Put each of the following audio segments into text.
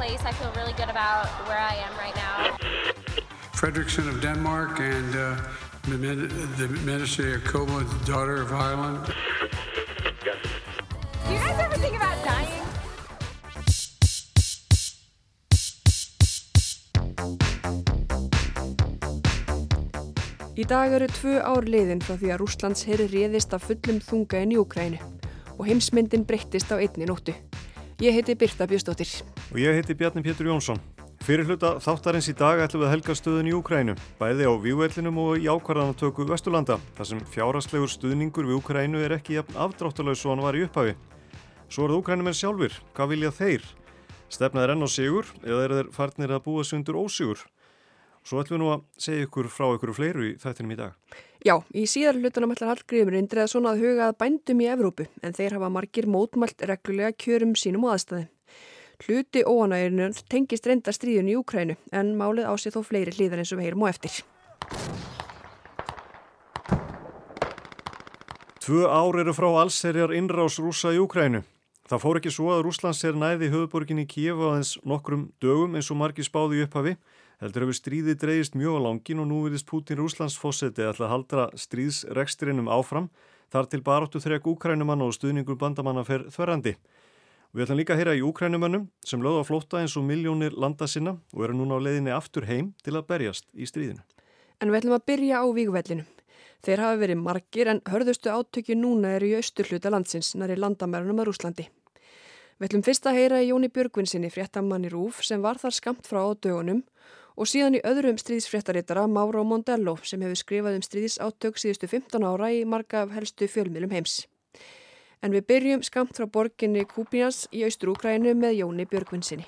Place. I feel really good about where I am right now. Fredrickson of Denmark and uh, the, the Minister Jacobo, daughter of Ireland. Do you guys ever think about dying? Í dag eru tvö ár liðin frá því að Rúslands heyri réðist af fullum þunga inn í Úkrænu og heimsmyndin breyttist á einni nóttu. Ég heiti Birta Bjöstóttir. Og ég heiti Bjarni Pétur Jónsson. Fyrir hluta þáttarins í dag ætlum við að helga stöðun í Úkrænu, bæði á vývellinum og í ákvarðanatöku Vesturlanda, þar sem fjáraslegur stuðningur við Úkrænu er ekki afdráttalauðs og hann var í upphafi. Svo er það Úkrænumenn sjálfur, hvað vilja þeir? Stefnað er enn á sigur eða er þeir farnir að búa sundur ósigur? Svo ætlum við nú að segja ykkur frá ykkur fleiru í þættinum í dag. Já, í síðar hlutunum ætlar Hallgrímur indriða svona að hugað bændum í Evrópu en þeir hafa margir mótmælt reglulega kjörum sínum og aðstæðum. Hluti óanægirinu tengist reynda stríðun í Úkrænu en málið ásið þó fleiri hlýðan eins og við heyrum á eftir. Tvö ár eru frá allserjar innrás rúsa í Úkrænu. Það fór ekki svo að Rúslands er næði höfuborginni á þess nokkrum dögum eins og margir spáði upphafi Heldur hefur stríði dreyist mjög á langin og nú virðist Putin Rúslands fósetti að haldra stríðsreksturinnum áfram þar til baróttu þrek úkrænumann og stuðningur bandamanna fer þverrandi. Við ætlum líka að heyra í úkrænumannum sem lögða að flótta eins og miljónir landa sinna og eru núna á leiðinni aftur heim til að berjast í stríðinu. En við ætlum að byrja á vígvellinu. Þeir hafa verið margir en hörðustu átökju núna eru í austur hluta landsins nær í landamærunum að Rúslandi. Við ætlum fyrst að heyra í Jóni Björgvinsinni fréttamanni Rúf sem var þar skamt frá á dögunum og síðan í öðrum stríðsfréttaritara Mauro Mondello sem hefur skrifað um stríðsátök síðustu 15 ára í marga af helstu fjölmiðlum heims. En við byrjum skamt frá borginni Kúpinas í Austur-Úkrænu með Jóni Björgvinsinni.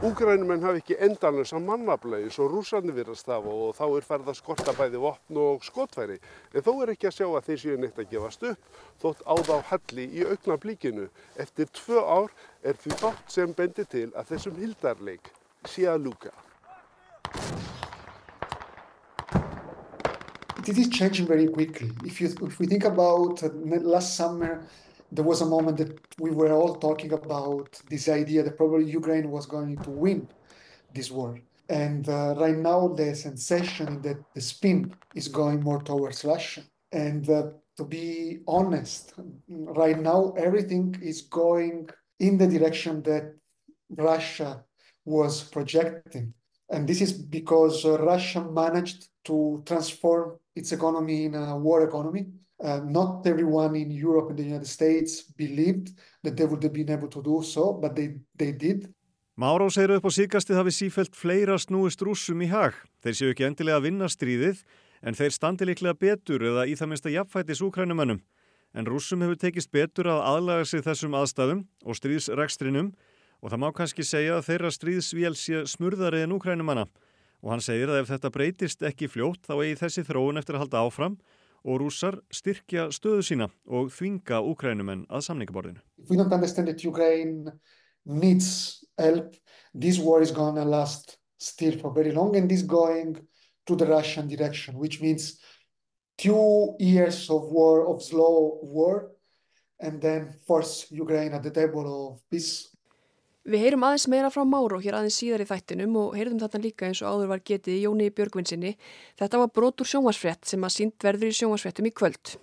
Úgrænumenn hafi ekki endanlega mannaflegi svo rúsarnir virðast það og þá er ferð að skorta bæði vopn og skotfæri. En þó er ekki að sjá að þeir séu neitt að gefast upp þótt áð á halli í augna blíkinu. Eftir tvö ár er því bátt sem bendir til að þessum hildarleik sé að lúka. It is changing very quickly. If, you, if we think about last summer, there was a moment that we were all talking about this idea that probably Ukraine was going to win this war. And uh, right now, the sensation that the spin is going more towards Russia. And uh, to be honest, right now, everything is going in the direction that Russia was projecting. And this is because uh, Russia managed to transform its economy in a war economy Uh, not everyone in Europe and the United States believed that they would have been able to do so, but they, they did. Máró segir upp á síkastið hafi sífælt fleira snúist rússum í hag. Þeir séu ekki endilega að vinna stríðið, en þeir standi líklega betur eða í það minnsta jafnfætis úkrænumannum. En rússum hefur tekist betur að aðlaga sig þessum aðstæðum og stríðsrekstrinum og það má kannski segja að þeirra stríðsvél sé smurðari en úkrænumanna. Og hann segir að ef þetta breytist ekki fljótt þá eigi þessi þróun eftir að halda áfram og rússar styrkja stöðu sína og þvinga úkrænumenn að samningaborðinu. If we don't understand that Ukraine needs help, this war is gonna last still for very long and is going to the Russian direction, which means two years of war, of slow war, and then force Ukraine at the table of peace Við heyrum aðeins meira frá Máró hér aðeins síðar í þættinum og heyrðum þetta líka eins og áður var getið í Jóni Björgvinsinni. Þetta var brotur sjónvarsfrétt sem að sínt verður í sjónvarsfréttum í kvöld.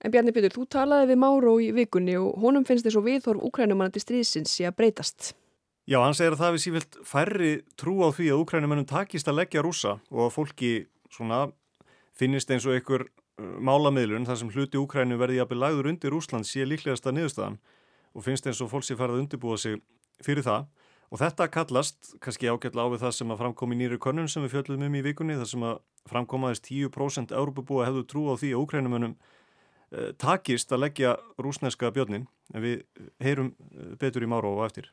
En Bjarni Pétur, þú talaði við Máró í vikunni og honum finnst þess að viðhorf úkrænumannandi stríðsins sé að breytast. Já, hann segir að það við sífilt færri trú á því að úkrænumannum takist að leggja rúsa og að fólki svona finnist eins og einhver uh, málamiðlun þar sem hluti úkrænu verði jafnvel lagður undir Úsland sé líklegasta niðurstaðan og finnst eins og fólk sé farið að undirbúa sig fyrir það Og þetta kallast, kannski ágætla á við það sem að framkomi nýri konun sem við fjöldum um í vikunni, það sem að framkomaðist 10% Európabúa hefðu trú á því að úkrænumönum eh, takist að leggja rúsneska björnin, en við heyrum eh, betur í mára og eftir.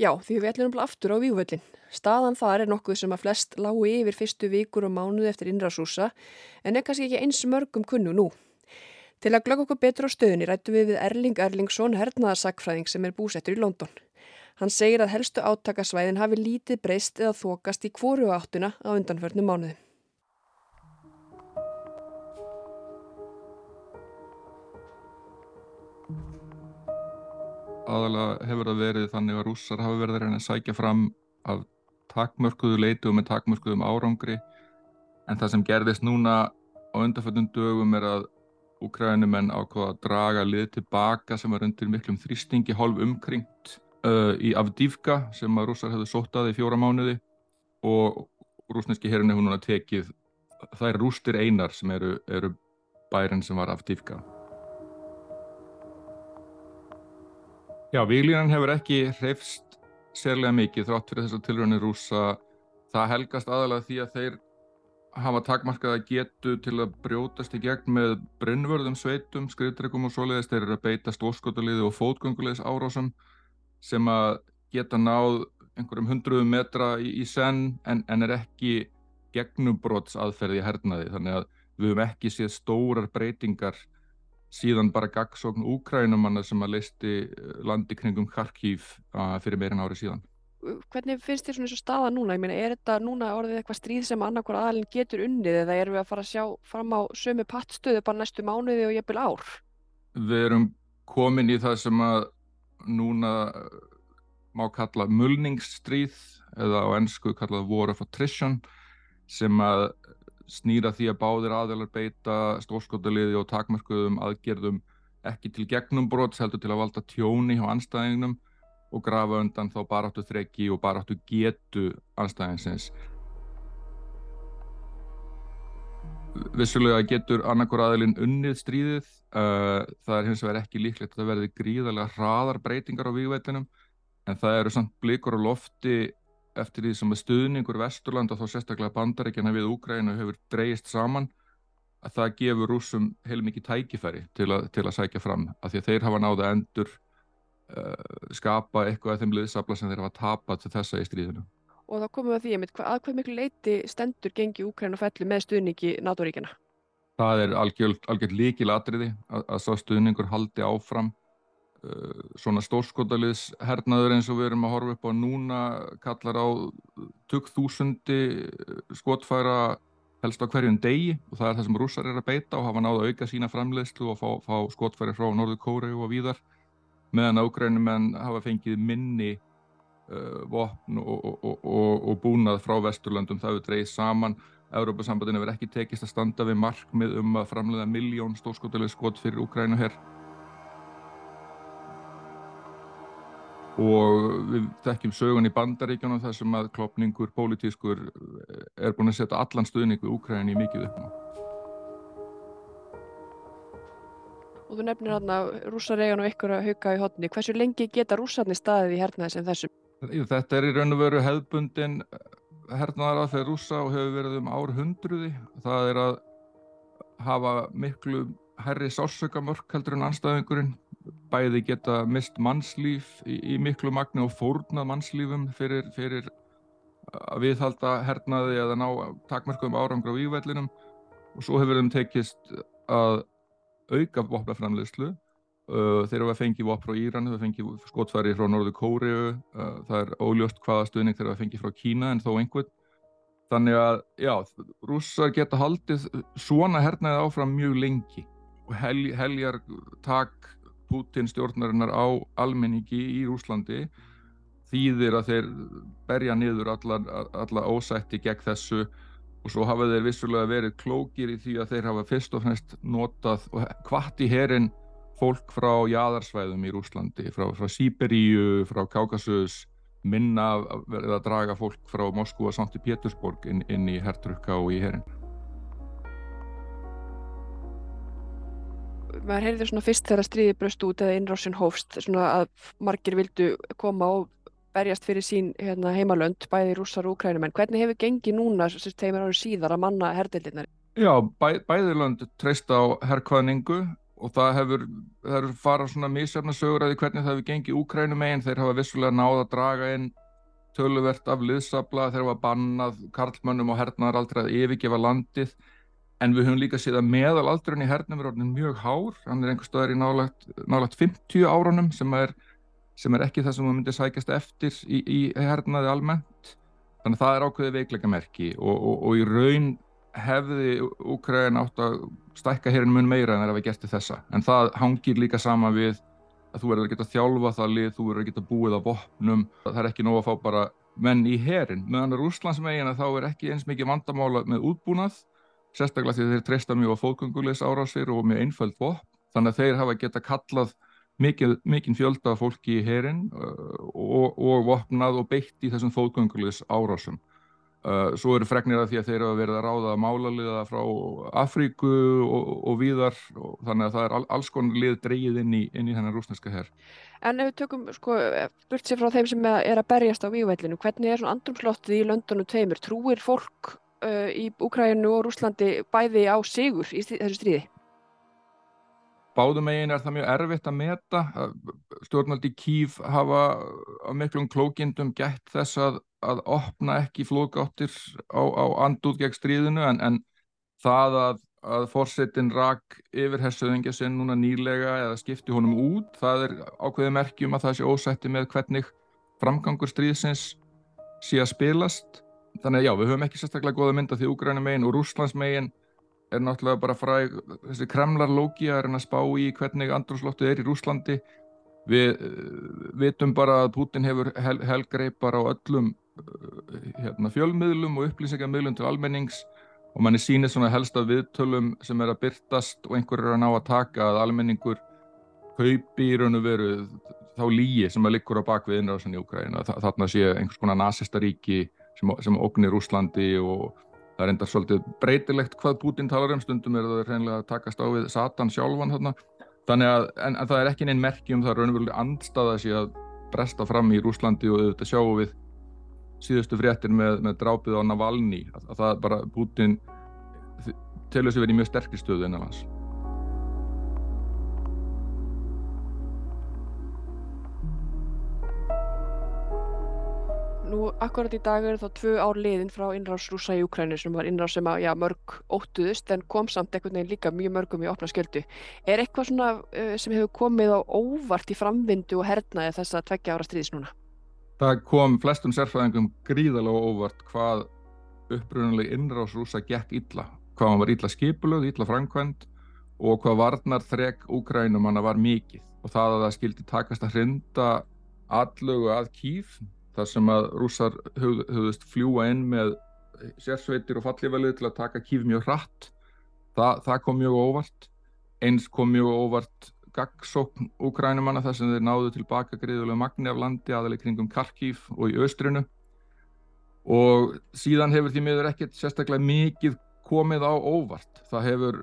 Já, því við ætlum bara aftur á vígvöldin. Staðan þar er nokkuð sem að flest lágu yfir fyrstu vikur og mánuði eftir innrásúsa en er kannski ekki eins mörgum kunnu nú. Til að glögg okkur betur á stöðunni rættu við við Erling Erlingsson, hernaðarsakfræðing sem er búsettur í London. Hann segir að helstu átakasvæðin hafi lítið breyst eða þokast í kvoru áttuna á undanförnum mánuði. aðalega hefur það verið þannig að rússar hafi verið að reyna að sækja fram af takmörkuðu leitu og með takmörkuðum árangri en það sem gerðist núna á undarföldum dögum er að úkrænumenn ákvaða að draga lið tilbaka sem var undir miklum þrýstingi hálf umkringt uh, í Avdívka sem að rússar hefðu sóttað í fjóra mánuði og rúsneski herrin hefur núna tekið þær rústir einar sem eru, eru bærin sem var Avdívka Já, výlínan hefur ekki hreifst sérlega mikið þrátt fyrir þessar tilröðinni rúsa. Það helgast aðalega því að þeir hafa takmarkaða getu til að brjótast í gegn með brennvörðum sveitum, skriðdregum og svoleiðist. Þeir eru að beita stórskotaliði og fótgöngulegis árásum sem að geta náð einhverjum hundruðum metra í, í senn en, en er ekki gegnubróts aðferði hernaði. Þannig að við höfum ekki séð stórar breytingar síðan bara gagsókn úkrænumanna sem að leisti eh, landi kringum Kharkiv uh, fyrir meirin ári síðan. Hvernig finnst þér svona eins og staða núna? Ég meina, er þetta núna orðið eitthvað stríð sem annarkor aðalinn getur unnið eða erum við að fara að sjá fram á sömu pattstöðu bara næstu mánuði og jæfnvel ár? Við erum komin í það sem að núna eh, má kalla mulningsstríð eða á ennsku kallað war of attrition sem að snýra því að báðir aðeinar beita stórskotaliði og takmörkuðum aðgerðum ekki til gegnum brots heldur til að valda tjóni á anstæðingnum og grafa undan þá baráttu þreki og baráttu getu anstæðingsins. Vissulega getur annarkur aðilinn unnið stríðið, uh, það er hins vegar ekki líklegt að það verði gríðarlega hraðar breytingar á vývætlinum en það eru samt blikur á lofti eftir því sem stuðningur Vesturland og þá sérstaklega bandaríkjana við Úgrænu hefur dreyist saman að það gefur rúsum heilmikið tækifæri til, a, til að sækja fram af því að þeir hafa náða endur uh, skapa eitthvað af þeim liðsabla sem þeir hafa tapat til þessa í stríðinu. Og þá komum við að því að hvað, miklu leiti stendur gengi Úgrænu fellu með stuðningi NATO-ríkjana? Það er algjörð líkil atriði að, að sá stuðningur haldi áfram. Eh, svona stórskotaliðs hernaður eins og við erum að horfa upp á núna kallar á 20.000 eh, skotfæra helst á hverjum degi og það er það sem rússar er að beita og hafa náða að auka sína framleiðslu og fá, fá skotfæri frá Norður Kóri og víðar. Meðan ágrænum en hafa fengið minni uh, vopn og, og, og, og búnað frá Vesturlandum það hefur dreyið saman Európa-sambandinu verið ekki tekist að standa við markmið um að framleiða miljón stórskotalið skot fyrir Úkrænu herr og við þekkjum sögun í bandaríkjunum þar sem að klopningur pólitískur eh, er búin að setja allan stuðning við Úkræni mikið upp á. Og þú nefnir hérna rúsaregan og ykkur að hauka í hodni. Hversu lengi geta rúsarni staðið í hernaði sem þessum? Þetta er í raun og veru hefðbundin hernaðar aðferð rúsa og hefur verið um ár hundruði. Það er að hafa miklu herri sásökamörk heldur en anstæðingurinn bæði geta mist mannslíf í, í miklu magni og fórnað mannslífum fyrir, fyrir að viðhalda hernaði eða ná takmörkum árangur á vývælinum og svo hefur þeim tekist að auka vopnaframleyslu þeir eru að fengi vopn frá Íran þeir eru að fengi skotfæri frá Norður Kóriu uh, það er óljóst hvaða stuðning þeir eru að fengi frá Kína en þó einhvern. Þannig að já, rússar geta haldið svona hernaði áfram mjög lengi og hel, heljar takk Putin stjórnarinnar á almenningi í Rúslandi þýðir að þeir berja niður alla, alla ósætti gegn þessu og svo hafa þeir vissulega verið klókir í því að þeir hafa fyrst og fremst notað og hvart í herin fólk frá jæðarsvæðum í Rúslandi, frá, frá Sýberíu, frá Kaukasus, minna að, að draga fólk frá Moskú og Sankt Pétursborg inn, inn í hertrukka og í herin. maður heyrði svona fyrst þegar stríði bröst út eða innrásin hófst svona að margir vildu koma og berjast fyrir sín hérna, heimalönd, bæði rússar og úkrænumenn. Hvernig hefur gengið núna þessi teimur árið síðar að manna herdeildirnar? Já, bæ, bæði lönd treysta á herrkvæðningu og það hefur, það hefur farað svona mísjafna sögur að því hvernig það hefur gengið úkrænumegin. Þeir hafa vissulega náða að draga inn töluvert af liðsabla, þeir hafa bannað karlmönnum og hernaðar aldrei að yfirgefa landið. En við höfum líka séð að meðalaldurinn í hernum er orðin mjög hár, hann er einhver staðar í nálagt, nálagt 50 árunum sem er, sem er ekki það sem maður myndir sækjast eftir í, í hernaði almennt. Þannig að það er ákveðið veikleika merki og, og, og í raun hefði Úkræðin átt að stækka hérin mun meira en það er að við gerti þessa. En það hangir líka sama við að þú verður að geta þjálfa það lið, þú verður að geta búið á vopnum, það er ekki nóg að fá bara menn í herin, meðan Rúslandsmegin þá er ekki eins mikið vandamála með útbúnað sérstaklega því þeir treysta mjög á fóðgöngulegs árásir og mjög einföld vopn. Þannig að þeir hafa geta kallað mikinn fjölda fólki í herin uh, og, og vopnað og beitt í þessum fóðgöngulegs árásum svo eru fregnir að því að þeir verið að ráða málaliða frá Afríku og, og víðar og þannig að það er all, alls konar lið dreyið inn í, í þennan rúsneska herr En ef við tökum, sko, burt sér frá þeim sem er að berjast á vígvellinu, hvernig er svona andrumslottið í löndunum tveimur? Trúir fólk uh, í Úkrænu og Rúslandi bæði á sigur í þessu stríði? Báðum eigin er það mjög erfitt að meta. Stjórnaldi Kív hafa á miklum klókindum gett þess að, að opna ekki flóðgáttir á, á andúð gegn stríðinu en, en það að, að fórsetin rak yfir hersöðingja sinn núna nýlega eða skipti honum út, það er ákveðið merkjum að það sé ósætti með hvernig framgangur stríðsins sé að spilast þannig að já, við höfum ekki sérstaklega goða mynda því Úgrænum megin og Rúslands megin er náttúrulega bara fræg þessi kremlarlógi að reyna að spá í hvernig andrúrslóttið er í Rúslandi við uh, vitum bara að Putin hefur hel, helgreipar á öllum uh, hérna, fjölmiðlum og upplýsingarmiðlum til almennings og manni sýnir svona helsta viðtölum sem er að byrtast og einhver er að ná að taka að almenningur kaupi í raun og veru þá líi sem að liggur á bakvið innráðsan í Úgræna þarna sé einhvers konar nazistaríki sem, sem ógnir Úslandi og það er enda svolítið breytilegt hvað Putin talar um. Stundum er það reynilega að takast á við Satan sjálfan þarna. Þannig að en, en það er ekki neinn merki um það raunverulega andstaða sér að bresta fram í Úslandi og þetta sjáum við síðustu fréttir með, með drápið á Navalny. Að, að það bara Putin telur sér verið í mjög sterkri stöðu innan Nú, akkurat í dag eru þá tvö ár liðin frá innráðs rúsa í Ukrænu sem var innráðs sem að, já, mörg óttuðust en kom samt einhvern veginn líka mjög mörgum í opna skjöldu. Er eitthvað svona uh, sem hefur komið á óvart í framvindu og hernaði þess að tveggja ára stríðis núna? Það kom flestum sérfræðingum gríðalega óvart hvað upprunalega innráðs rúsa gekk illa. Hvað hann var illa skipulöð, illa framkvæmt og hvað varnar þrek Ukrænum hann var mikið. Og það að það skildi takast að hrinda allögu að kýf þar sem að rússar höfðust fljúa inn með sérsveitir og fallífælið til að taka kýf mjög hratt. Það, það kom mjög óvart. Eins kom mjög óvart gaggsókn úkrænumanna þar sem þeir náðu tilbaka greiðulega magni af landi aðalega kringum Karkív og í austrinu. Og síðan hefur því miður ekkert sérstaklega mikið komið á óvart. Það hefur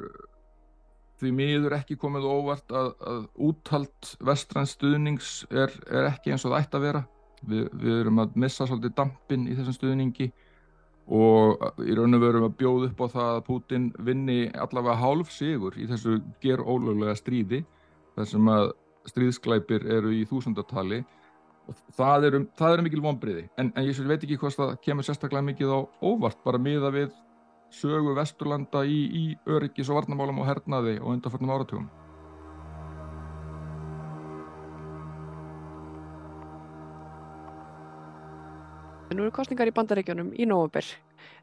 því miður ekki komið óvart að, að úthald vestrann stuðnings er, er ekki eins og það ætti að vera við, við erum að missa svolítið dampin í þessum stuðningi og í raun og veru að bjóða upp á það að Putin vinni allavega hálf sigur í þessu ger ólöglega stríði þar sem að stríðsklæpir eru í þúsundartali og það eru, það eru mikil vonbriði en, en ég veit ekki hvort það kemur sérstaklega mikið á óvart bara miða við sögu Vesturlanda í, í öryggis og varnamálum og hernaði og undarfarnum áratugum Nú eru kostningar í bandaríkjónum í nógumber.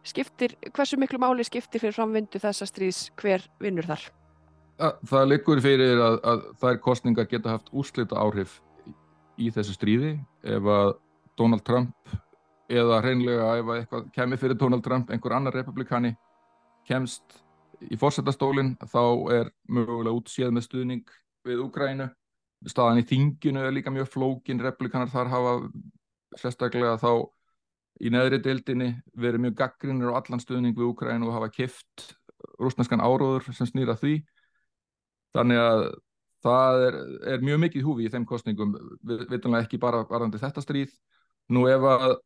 Skiptir, hversu miklu máli skiptir fyrir framvindu þessa stríðs hver vinnur þar? Það liggur fyrir að, að þær kostningar geta haft úrslita áhrif í þessu stríði ef að Donald Trump eða hreinlega ef að eitthvað kemur fyrir Donald Trump, einhver annar republikani kemst í fórsetastólinn þá er mögulega útséð með stuðning við Úgrænu. Staðan í þinginu er líka mjög flókin, republikanar þar hafa sérstaklega þá í neðri deildinni verið mjög gaggrinir á allan stuðning við Úkræn og hafa kift rúsnarskan áróður sem snýra því. Þannig að það er, er mjög mikið húfi í þeim kostningum við veitum ekki bara varðandi þetta stríð. Nú ef að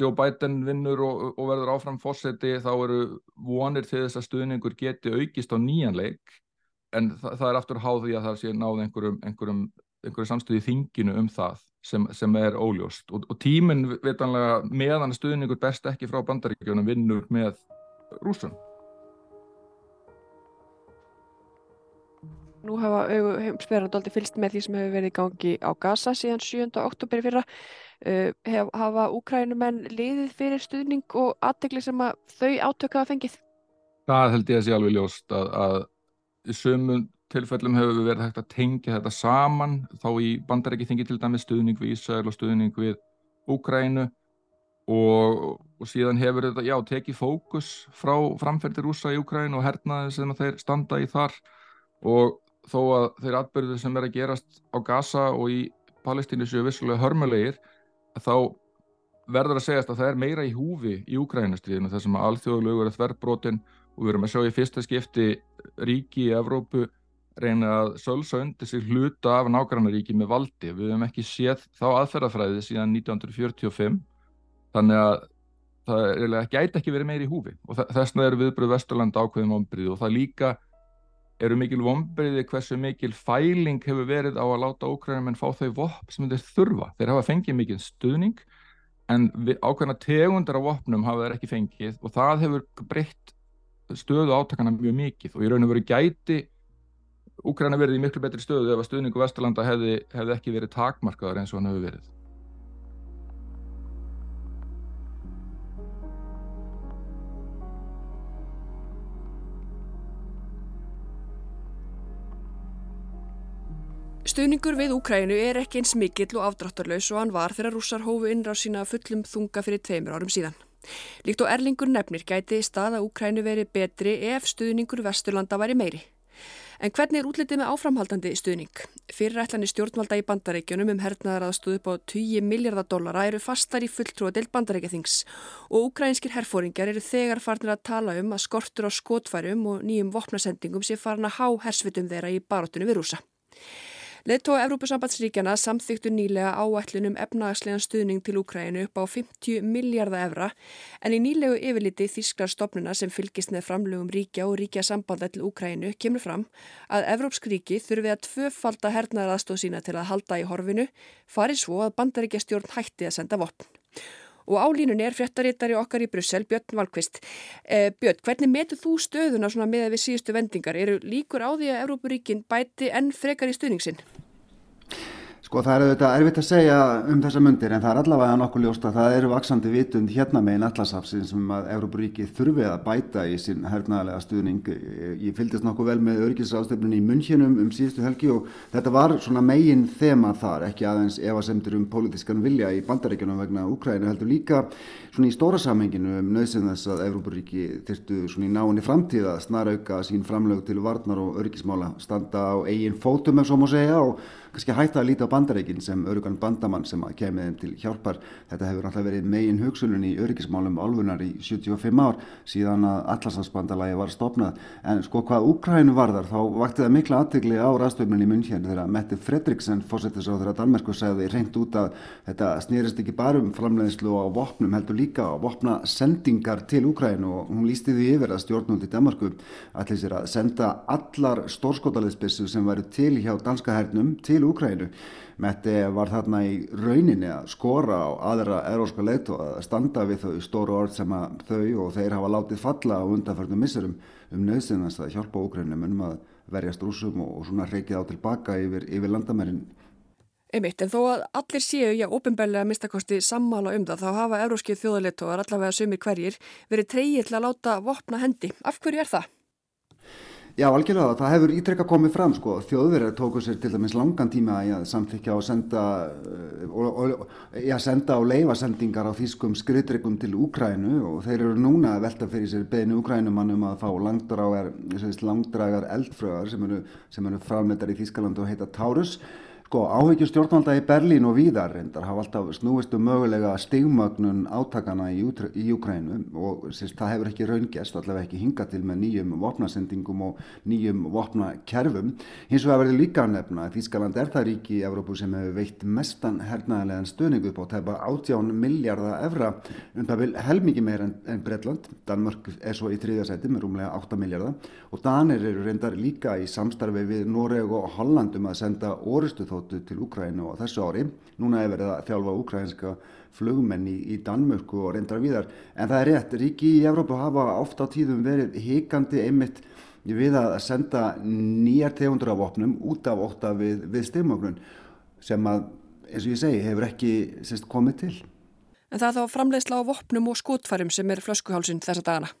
Joe Biden vinnur og, og verður áfram fórseti þá eru vonir til þess að stuðningur geti aukist á nýjanleik en það, það er aftur háð því að það sé náð einhverjum, einhverjum, einhverjum samstöði þinginu um það sem, sem er óljóst og, og tíminn vitanlega meðan stuðningur best ekki frá bandaríkjónum vinnur með rúsum. Nú hafa heimsverðandóldi fylst með því sem hefur verið í gangi á Gaza síðan 7. oktober fyrra. Uh, hef, hafa úkrænumenn liðið fyrir stuðning og aðtegli sem að þau átöka að fengið? Það held ég að sé alveg ljóst að, að í sömum tilfellum hefur við verið hægt að tengja þetta saman þá í bandarækji þingi til dæmi stuðning við Ísrael og stuðning við Úkrænu og, og síðan hefur þetta, já, tekið fókus frá framferði rúsa í Úkrænu og hernaði sem þeir standa í þar. Og þó að þeir atbyrðu sem er að gerast á Gaza og í Palestínu séu vissulega hörmulegir þá verður að segjast að það er meira í húfi í Úkrænustriðinu þar sem að alþjóðlugur er þverrbrotin og við erum að sjá í fyrsta skipti ríki í Evrópu reyna að sölsa undir sig hluta af nágrannaríki með valdi. Við hefum ekki séð þá aðferðafræði síðan 1945 þannig að það er ætti ekki verið meiri í húfi og þess vegna eru viðbröð Vesturland ákveðum ombrið og það líka eru mikil vombriði hversu mikil fæling hefur verið á að láta ókrænum en fá þau vopn sem þeir þurfa. Þeir hafa fengið mikil stuðning en ákveðna tegundar af vopnum hafa þeir ekki fengið og það hefur breytt stöðu átakana mjög mikið og í raun og veru gæti Úkræna verið í miklu betri stöðu ef að stuðningu Vesturlanda hefði, hefði ekki verið takmarkaðar eins og hann hefur verið. Stuðningur við Úkrænu er ekki eins mikill og afdráttarlaus og hann var þegar rússar hófu innra á sína fullum þunga fyrir tveimur árum síðan. Líkt og Erlingur nefnir gæti staða Úkrænu verið betri ef stuðningur Vesturlanda væri meiri. En hvernig er útlitið með áframhaldandi stuðning? Fyrirætlanir stjórnvalda í bandaríkjunum um hernaðaraðstöðu upp á 10 miljardar dollara eru fastar í fulltrúadeild bandaríkjathings og ukrainskir herfóringar eru þegar farnir að tala um að skortur á skotfærum og nýjum vopnasendingum sé farin að há hersvitum þeirra í baróttunum við rúsa. Leðtóa Evrópusambandsríkjana samþyktu nýlega áætlunum efnagslegan stuðning til Úkrænu upp á 50 miljardar evra en í nýlegu yfirliti þýsklar stopnuna sem fylgist með framlögum ríkja og ríkja sambanda til Úkrænu kemur fram að Evrópsk ríki þurfi að tvöfalda hernaðaraðstóð sína til að halda í horfinu farið svo að bandaríkja stjórn hætti að senda vopn. Og á línunni er fréttarittari okkar í Brussel, Björn Valkvist. Eh, Björn, hvernig metur þú stöðuna með við síðustu vendingar? Eru líkur á því að Európaríkin bæti enn frekar í stuðningsinn? Sko það er auðvitað erfitt að segja um þessa myndir en það er allavega nokkuð ljóst að það eru vaksandi vitund hérna megin allasafsin sem að Európaríki þurfi að bæta í sín hernaðalega stuðning. Ég fylgist nokkuð vel með örgisráðstöfnunni í munnhjönum um síðustu helgi og þetta var svona megin þema þar, ekki aðeins evasemtur um pólitískan vilja í bandaríkjunum vegna Úkrænu heldur líka svona í stóra samhenginu um nöðsum þess að Európaríki þyrtu svona í náinni framtíð að snarauka sín framlög til varnar og örgismála standa á eigin fótum ef svo má segja og kannski hætta að líta á bandareikin sem örugan bandamann sem að kemið þeim til hjálpar. Þetta hefur alltaf verið megin hugsulun í öryggismálum álfunar í 75 ár síðan að Atlasafsbandalagi var stopnað. En sko hvað Úkrænu varðar þá vakti það mikla aðtegli á ræðstöfnunni í munn hérna þegar Mette Fredriksen fórsetis á þeirra Danmarku segði reynd út að þetta snýrist ekki bara um framleiðslu á vopnum heldur líka á vopna sendingar til Úkrænu og hún lísti því yfir að stjórnuldi Danmarku allir sér að senda allar stórskotaliðsbissu sem væri til hjá danska hernum til til Úkrænu. Metti var þarna í rauninni að skora á aðra eróska leitu að standa við þau stóru orð sem að þau og þeir hafa látið falla á undanförnum missurum um nöðsynast að hjálpa Úkrænum um að verjast rúsum og svona reykið á tilbaka yfir, yfir landamærin. Einmitt, en þó að allir séu, já, ofinbælega mistakosti sammála um það, þá hafa euróskið þjóðaleitóar allavega sömur hverjir verið treyið til að láta vopna hendi. Af hverju er það? Já, algjörlega, það hefur ítrekka komið fram sko, þjóðverðar tóku sér til dæmis langan tíma í að samþykja og senda eh, og, og, já, senda og leifa sendingar á þýskum skriðdregum til Úkrænu og þeir eru núna að velta fyrir sér beinu Úkrænumannum að fá langdragar, langdragar eldfröðar sem eru, eru framleitar í Þýskaland og heita Taurus Sko áhyggjur stjórnvalda í Berlín og víðar reyndar hafa alltaf snúist um mögulega stigmögnun átakana í, í Ukrænu og sérst, það hefur ekki raungest, allavega ekki hinga til með nýjum vopnasendingum og nýjum vopnakerfum. Hins vegar verður líka að nefna að Þískaland er það ríki í Evrópu sem hefur veitt mestan hernaðilegan stöðning upp á tæpa 18 miljardar evra um það vil helmingi meir en, en Breitland. Danmörk er svo í þriðasæti með rúmlega 8 miljardar og Danir eru reyndar líka í samstarfi við Noreg og Holland um að senda orustu þóttu til Úkrænu á þessu ári. Núna er verið að þjálfa úkrænska flugmenn í, Danmörku og reyndar viðar. En það er rétt, ríki í Evrópu hafa ofta á tíðum verið hikandi einmitt við að senda nýjar tegundur af vopnum út af óta við, við stigmögnun sem að, eins og ég segi, hefur ekki sérst, komið til. En það þá framleiðsla á vopnum og skotfærum sem er flöskuhálsinn þessa dagana?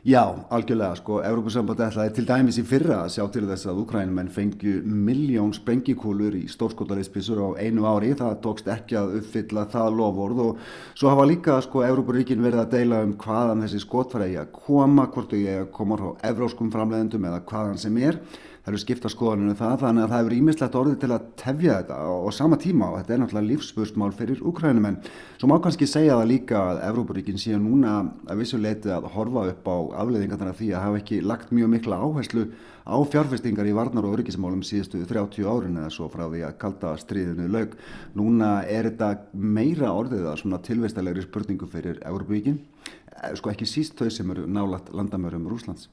Já, algjörlega, sko, Európa-sambandi ætlaði til dæmis í fyrra að sjá til þess að Ukrænumenn fengju miljón sprengikúlur í stórskotariðspísur á einu ári, það tókst ekki að uppfylla það lofórð og svo hafa líka, sko, Európa-ríkin verið að deila um hvaðan þessi skotfæri að koma, hvort þau er að koma frá evróskum framleiðendum eða hvaðan sem er það eru skipta skoðaninu það þannig að það hefur ímislegt orðið til að tefja þetta og sama tíma og þetta er náttúrulega lífspursmál fyrir Ukrænumenn. Svo má kannski segja það líka að Evrópuríkin séu núna að vissuleiti að horfa upp á afleðingar þannig að því að hafa ekki lagt mjög mikla áherslu á fjárfestingar í varnar og öryggismálum síðustu 30 árin eða svo frá því að kalda stríðinu laug. Núna er þetta meira orðið að svona tilveistalegri spurningu fyrir Evrópuríkin, eh, sko ekki síst þau sem eru nálagt landamörum Rúslands.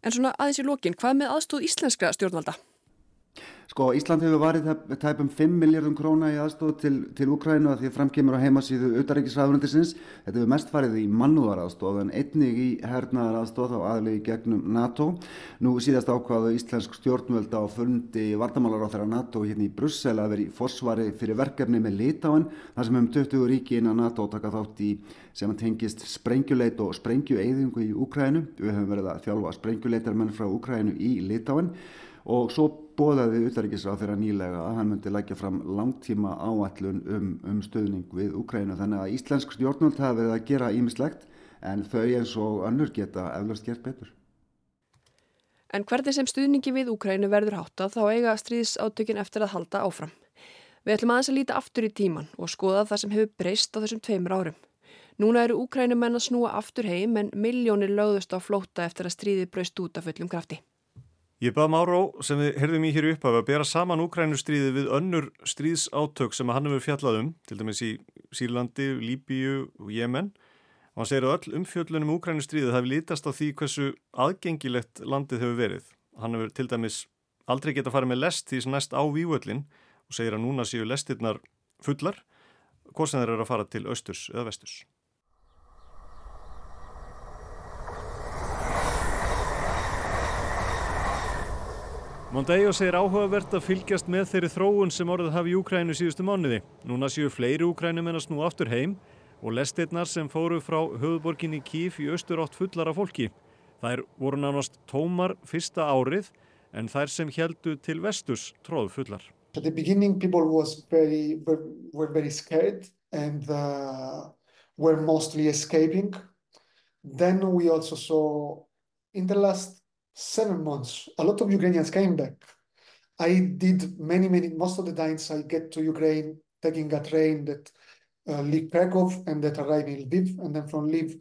En svona aðeins í lokin, hvað með aðstóð íslenskra stjórnvalda? Sko Ísland hefur varið tæpum 5 miljardum króna í aðstóð til, til Ukrænu að því framkemur á heimasíðu auðaríkisræðunandisins. Þetta hefur mest farið í mannúðar aðstóð en einnig í hernaðar aðstóð á aðlegi gegnum NATO. Nú síðast ákvaðu íslensk stjórnvöld á fundi vartamálar á þeirra NATO hérna í Brussel að veri fórsvari fyrir verkefni með Litáen þar sem um 20 ríki innan NATO taka þátt í sem tengist sprengjuleit og sprengjueyðingu í Ukrænu. Við höfum verið að þjálfa sprengjuleitarmenn frá Ukrænu í Litáen og svo bóðaði utarikisráð þeirra nýlega að hann myndi lækja fram langtíma áallun um, um stöðning við Ukrænu þannig að íslensk stjórnvöld hafa verið að gera ímislegt en þau eins og önnur geta eflust gert betur. En hvernig sem stuðningi við Ukrænu verður háttað þá eiga stríðsáttökin eftir að halda áfram. Við ætlum aðeins að líta aftur í tíman og skoða það sem hefur breyst á þessum tveimur árum. Núna eru Ukrænumenn að snúa aftur heim en miljónir lögðust á flóta eftir að stríði braust út af fullum krafti. Ég bað Máró sem við heyrðum í hér upp af að bera saman Ukrænustríði við önnur stríðsátök sem hann hefur fjallað um, til dæmis í Sýrlandi, Líbíu og Jemen. Og hann segir að öll umfjöllunum Ukrænustríðið hafi lítast á því hversu aðgengilegt landið hefur verið. Hann hefur til dæmis aldrei getað að fara með lest því sem næst á vývöllin og segir að núna séu lestirnar fullar, hvort sem þeir eru að fara til austurs eða vesturs. Mondeo segir áhugavert að fylgjast með þeirri þróun sem orðið hafi í Úkrænu síðustu mánuði. Núna séu fleiri Úkrænum en að snú aftur heim og lestirnar sem fóru frá höfuborginni Kíf í austur átt fullar af fólki. Þær voru nánast tómar fyrsta árið en þær sem heldu til vestus tróð fullar. At the beginning people very, were very scared and uh, were mostly escaping. Then we also saw in the last seven months, a lot of Ukrainians came back. I did many, many, most of the times I get to Ukraine taking a train that uh, leave Krakow and that arrive in Lviv, and then from Lviv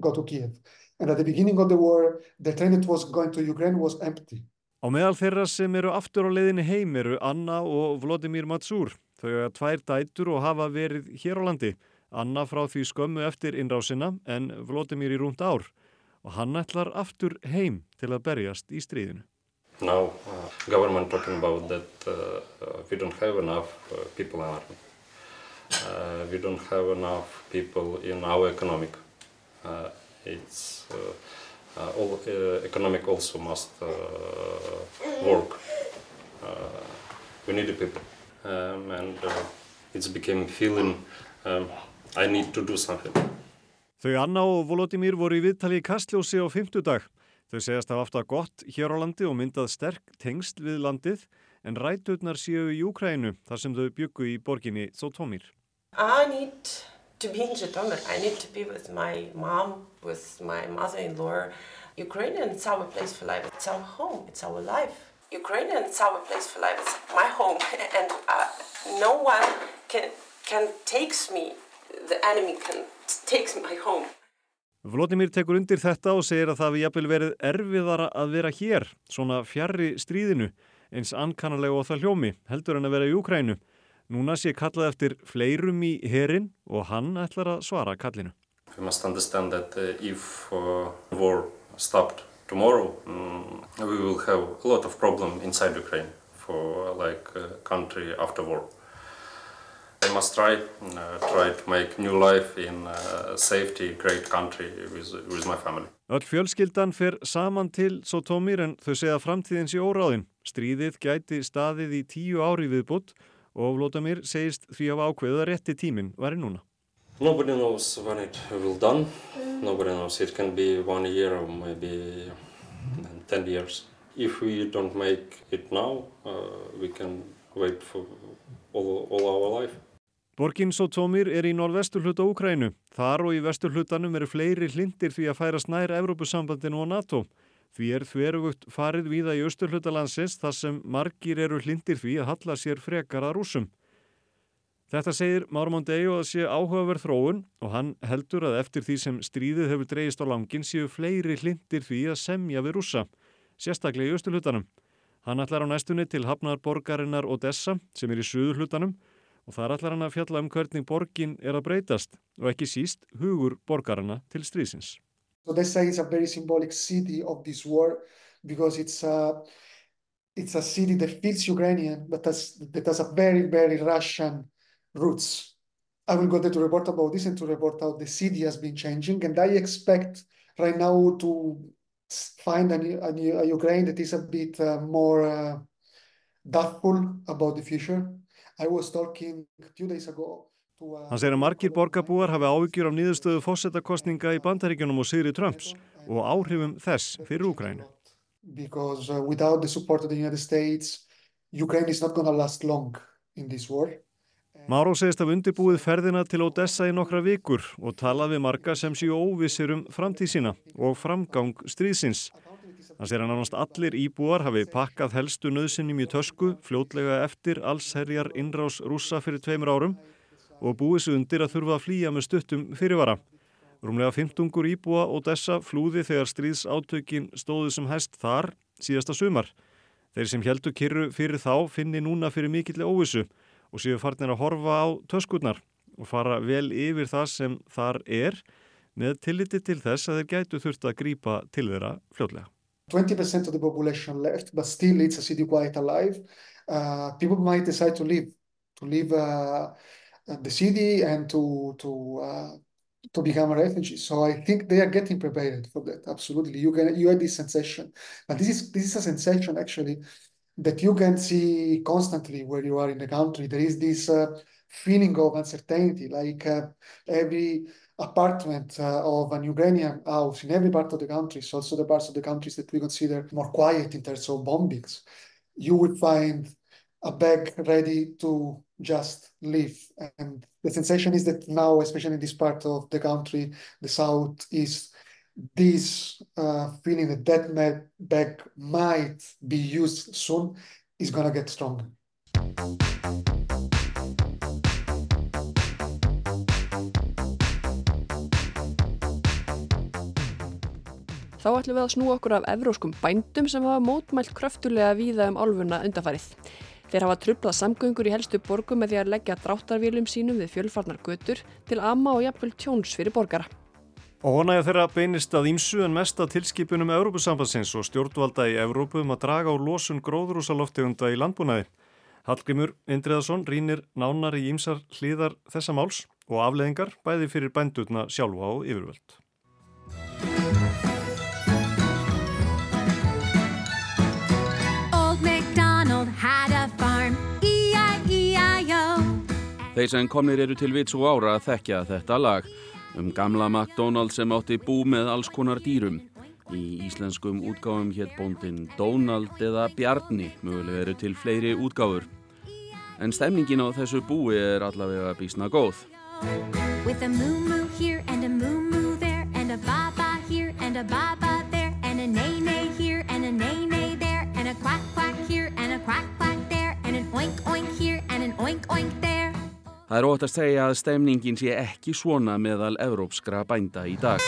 go to Kiev. And at the beginning of the war, the train that was going to Ukraine was empty. Á meðal þeirra sem eru aftur á leiðinni heim eru Anna og Vladimir Matsúr. Þau hafa tvær dætur og hafa verið hér á landi. Anna frá því skömmu eftir innrásina en Vladimir í rúmt ár. Og hann ætlar aftur heim til að berjast í stríðinu. Now uh, government talking about that uh, uh, we don't have enough uh, people in army. Uh, we don't have enough people in our economic. Uh, it's all economic also must work. we need people, um, and it's became feeling um, I need to do something. Þau Anna og Volodymyr voru í viðtali í Kastljósi á fymtudag. Þau segast að hafa gott hér á landi og myndað sterk tengst við landið en ræturnar séu í Úkrænu þar sem þau byggu í borginni Zotomir. I need to be in Zhytomyr. I need to be with my mom, with my mother-in-law. Ukrainian, it's our place for life. It's our home. It's our life. Ukraine and it's our place for life. It's my home, and uh, no one can can takes me. The enemy can takes my home. Vladimir tekur undir þetta og segir að það við jafnvel verið erfiðara að vera hér, svona fjarrri stríðinu, eins ankannarlega og það hljómi, heldur en að vera í Ukrænu. Núna sé kallað eftir fleirum í herin og hann ætlar að svara kallinu. We must understand that uh, if uh, war stopped tomorrow, um, we will have a lot of problem inside Ukraine for like uh, country after war. I must try, uh, try to make new life in uh, safety, great country with, with my family. Öll fjölskyldan fer saman til Sotomir en þau segja framtíðins í óráðin. Stríðið gæti staðið í tíu ári viðbútt og Vladimir segist því að ákveðu að rétti tíminn væri núna. Nobody knows when it will done. Nobody knows. It can be one year or maybe ten years. If we don't make it now, uh, we can wait for all, all our life. Borgin Sotomir er í norðvestur hluta Úkrænu. Þar og í vestur hlutanum eru fleiri hlindir því að færa snær Evrópusambandinu og NATO. Því er þverugugt farið víða í austur hluta landsins þar sem margir eru hlindir því að halla sér frekar að rúsum. Þetta segir Mármondegi að sé áhugaverð þróun og hann heldur að eftir því sem stríðið hefur dreyist á langin séu fleiri hlindir því að semja við rúsa, sérstaklega í austur hlutanum. Hann ætlar á næstunni til hafnar borgarinnar Odessa sem er í suður hlutanum og þar ætlar hann að fjalla um hvernig borgin er að breytast og ekki síst hugur borgarana til stríðsins. Odessa is a very symbolic city of this war because it's a, it's a city that feels Ukrainian but has, that has a very, very Russian roots. I will go there to report about this and to report how the city has been changing and I expect right now to find a, a, a Ukraine that is a bit uh, more uh, doubtful about the future. I was talking two days ago Hann segir að margir borgarbúar hafi áhyggjur af niðurstöðu fósettakostninga í bandaríkjunum og Sigri Trumps og áhrifum þess fyrir Úkrænu. Uh. Máró segist af undirbúið ferðina til Odessa í nokkra vikur og talað við marga sem séu óvissir um framtíð sína og framgang stríðsins. Hann segir að nánast allir íbúar hafi pakkað helstu nöðsinnum í tösku fljótlega eftir allsherjar innrás rúsa fyrir tveimur árum og búið sig undir að þurfa að flýja með stuttum fyrirvara. Rúmlega 15 íbúa og dessa flúði þegar stríðsátökin stóðu sem hæst þar síðasta sumar. Þeir sem heldu kyrru fyrir þá finni núna fyrir mikilli óvissu og séu farnir að horfa á töskurnar og fara vel yfir það sem þar er með tilliti til þess að þeir gætu þurft að grípa til þeirra fljótlega. 20% of the population left, but still it's a city quite alive. Uh, people might decide to leave, to leave uh, the city and to to uh, to become a refugee. So I think they are getting prepared for that. Absolutely, you can you had this sensation, but this is this is a sensation actually that you can see constantly where you are in the country. There is this uh, feeling of uncertainty, like uh, every apartment uh, of an Ukrainian house in every part of the country, so also the parts of the countries that we consider more quiet in terms of bombings, you would find a bag ready to just leave. And the sensation is that now, especially in this part of the country, the south southeast, this uh, feeling that that bag might be used soon is going to get stronger. Þá ætlum við að snú okkur af evróskum bændum sem hafa mótmælt kröftulega víða um álfuna undafarið. Þeir hafa trublað samgöngur í helstu borgum með því að leggja dráttarvílum sínum við fjölfarnar götur til ama og jafnvel tjóns fyrir borgara. Og honægja þeirra beinist að ímsu en mest að tilskipunum Európusambansins og stjórnvalda í Evrópu um að draga úr losun gróðrúsaloftegunda í landbúnaði. Hallgrimur Indriðarsson rínir nánar í ímsar hlýðar þessa máls og afleðingar bæði fyrir bændurna sjálfa og yfirvöld. Þeir sem komnir eru til vits og ára að þekkja þetta lag um gamla McDonald sem átti bú með alls konar dýrum. Í íslenskum útgáfum hétt bóndin Donald eða Bjarni, mögulega eru til fleiri útgáfur. En stemningin á þessu búi er allavega bísna góð. With a moo-moo here and a moo-moo there and a ba-ba here and a ba-ba there and a nay-nay here and a nay-nay there and a quack quack here and a quack quack there and an oink oink here and an oink oink there. Það er ótt að segja að stemningin sé ekki svona meðal evrópskra bænda í dag.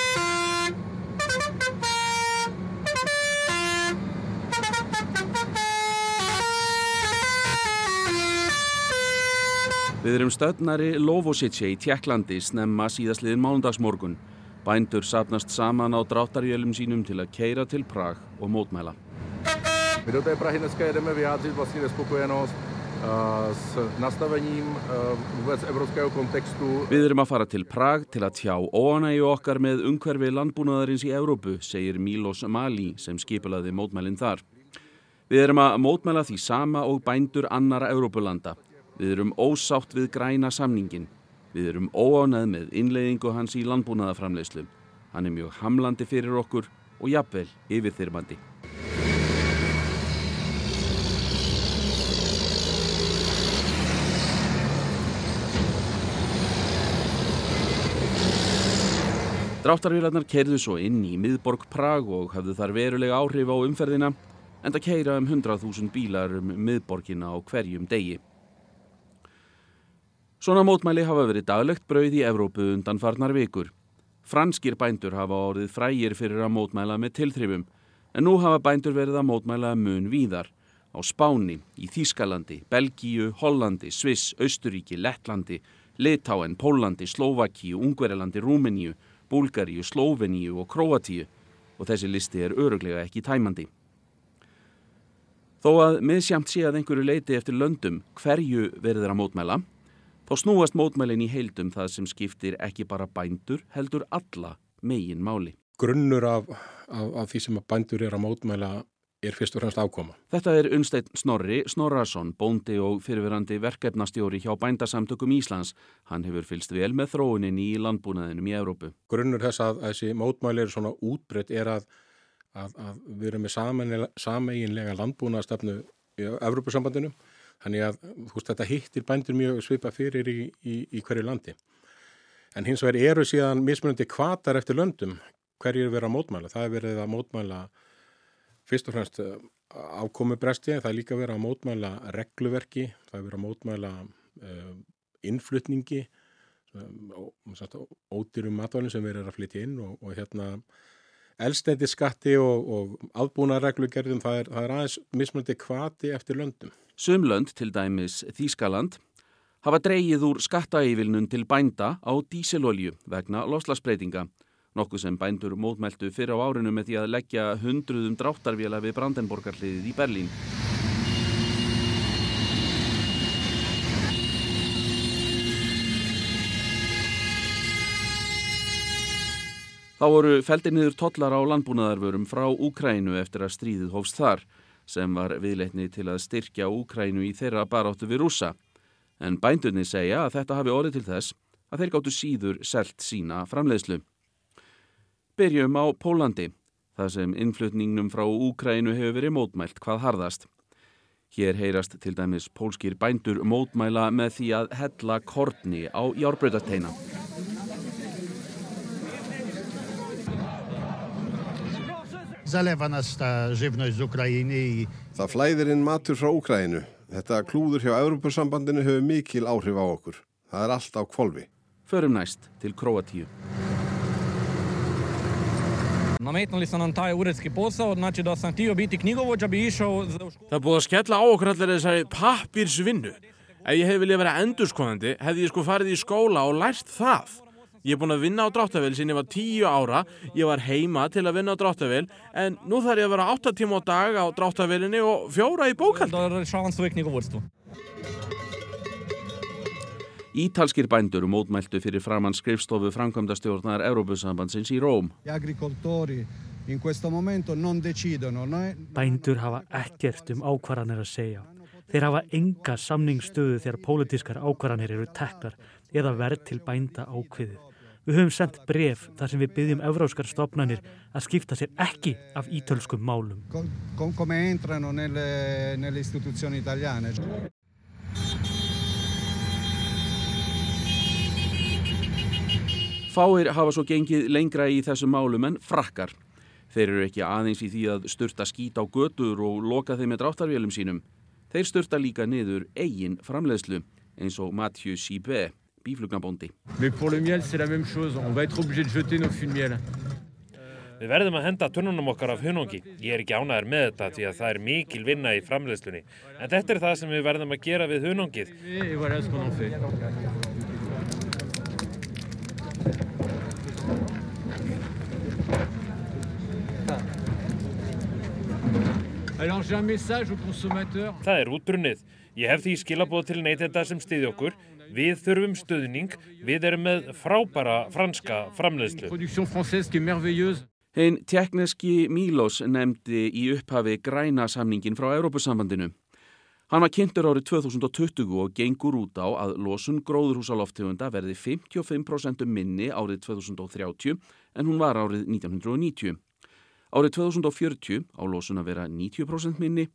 Við erum stöðnari Lovosice í Tjekklandi snemma síðastliðin mánundagsmorgun. Bændur sapnast saman á dráttarjölum sínum til að keira til Prag og mótmæla. My do té Prahy dneska jedeme vyjádřit vlastně nespokojenost uh, s nastavením uh, vůbec evropského kontextu. Við erum að fara til Prag til að tjá óanægju okkar með umhverfi landbúnaðarins í Európu, segir Milos Mali sem skipulaði mótmælinn þar. Við erum að mótmæla því sama og bændur annara Európulanda. Við erum ósátt við græna samningin. Við erum óánæð með innleiðingu hans í landbúnaðaframleyslu. Hann er mjög hamlandi fyrir okkur og jafnvel yfirþyrmandi. Dráttarvílarnar keirðu svo inn í miðborg Prag og hafðu þar verulega áhrif á umferðina en það keira um 100.000 bílar um miðborgina á hverjum degi. Svona mótmæli hafa verið daglegt brauð í Evrópu undan farnar vikur. Franskir bændur hafa orðið frægir fyrir að mótmæla með tilþrifum en nú hafa bændur verið að mótmæla mun víðar á Spáni, í Þýskalandi, Belgíu, Hollandi, Sviss, Austuríki, Lettlandi, Litáen, Pólandi, Slovakíu, Ungverilandi, Rúmeníu, Búlgaríu, Slóveníu og Króatíu og þessi listi er öruglega ekki tæmandi. Þó að miðsjamt sé að einhverju leiti eftir löndum hverju verður að mótmæla, þá snúast mótmælin í heildum það sem skiptir ekki bara bændur heldur alla megin máli. Grunnur af, af, af því sem að bændur er að mótmæla er fyrst og fremst ákoma. Þetta er Unnsteinn Snorri Snorrason, bóndi og fyrirverandi verkefnastjóri hjá bændasamtökum Íslands. Hann hefur fylst vel með þróunin í landbúnaðinum í Európu. Grunnur þess að, þessi mótmæli eru svona útbreytt er að, að, að við erum með sameinlega landbúnaðastefnu í Európusambandinu. Þannig að veist, þetta hittir bændur mjög svipa fyrir í, í, í hverju landi. En hins vegar eru síðan mismunandi kvatar eftir löndum hverju er verið að mótmæla. Það er verið að mótmæla fyrst og fremst ákomubresti, það er líka verið að mótmæla regluverki, það er verið að mótmæla uh, innflutningi, um, ódýrum matvælinn sem verið að flytja inn og, og hérna elstæti skatti og, og aðbúnareglugerðum, það er, það er aðeins mismöndi kvati eftir löndum. Sumlönd, til dæmis Þýskaland, hafa dreyið úr skattaívilnun til bænda á díselolju vegna loslasbreytinga nokkuð sem bændur mótmæltu fyrir á árinu með því að leggja hundruðum dráttarvila við Brandenborgarliðið í Berlín. Þá voru feldir niður tollar á landbúnaðarvörum frá Úkrænu eftir að stríðið hófst þar, sem var viðleitni til að styrkja Úkrænu í þeirra baráttu við rúsa. En bændurni segja að þetta hafi orðið til þess að þeir gáttu síður selt sína framleiðslu. Byrjum á Pólandi, þar sem innflutningnum frá Úkrænu hefur verið mótmælt hvað harðast. Hér heyrast til dæmis pólskir bændur mótmæla með því að hella kortni á járbröðarteina. Zalewa nas ta żywność z Ukrainy i... Það flæðir inn matur frá Úkrænu. Þetta klúður hjá Evropasambandinu hefur mikil áhrif á okkur. Það er allt á kvolvi. Förum næst til Kroatíu. Nametnuli su nam taj uredski posao, znači da sam htio biti knjigovođa bi išao... Það búið að skella á okkur allir þessari pappirsvinnu. Ef ég hef viljað vera endurskóðandi, hefði ég sko farið í skóla og lært það. Ég er búin að vinna á dráttavél sín ég var tíu ára, ég var heima til að vinna á dráttavél, en nú þarf ég að vera átta tíma á dag á dráttavélinni og fjóra í bókaldi. Ítalskir bændur mótmæltu fyrir framann skrifstofu framkvæmdastjórnar Európusambandsins í Róm. Bændur hafa ekkert um ákvarðanir að segja. Þeir hafa enga samningsstöðu þegar pólitískar ákvarðanir eru teknar eða verð til bænda ákviðið. Við höfum sendt bref þar sem við byggjum evróskar stopnarnir að skipta sér ekki af ítölskum málum. Fáir hafa svo gengið lengra í þessum málum en frakkar. Þeir eru ekki aðeins í því að sturta skít á götur og loka þeim með dráttarvélum sínum. Þeir sturta líka niður eigin framleiðslu eins og Mathieu Sibé, bíflugnabóndi. Mais pour le miel, c'est la même chose. On va être obligé de jeter nos fûts de miel. Við verðum að henda tunnunum okkar af hunungi. Ég er ekki ánæður með þetta því að það er mikil vinna í framleiðslunni. En þetta er það sem við verðum að gera við hunungið. Það er útbrunnið. Ég hef því skilabóð til neytenda sem stiði okkur. Við þurfum stuðning. Við erum með frábæra franska framleiðslu. Production française qui est merveilleuse. Hinn tjekneski Mílos nefndi í upphafi græna samningin frá Európusambandinu. Hann var kynntur árið 2020 og gengur út á að losun gróðurhúsaloftegunda verði 55% minni árið 2030 en hún var árið 1990. Árið 2040 á losun að vera 90% minni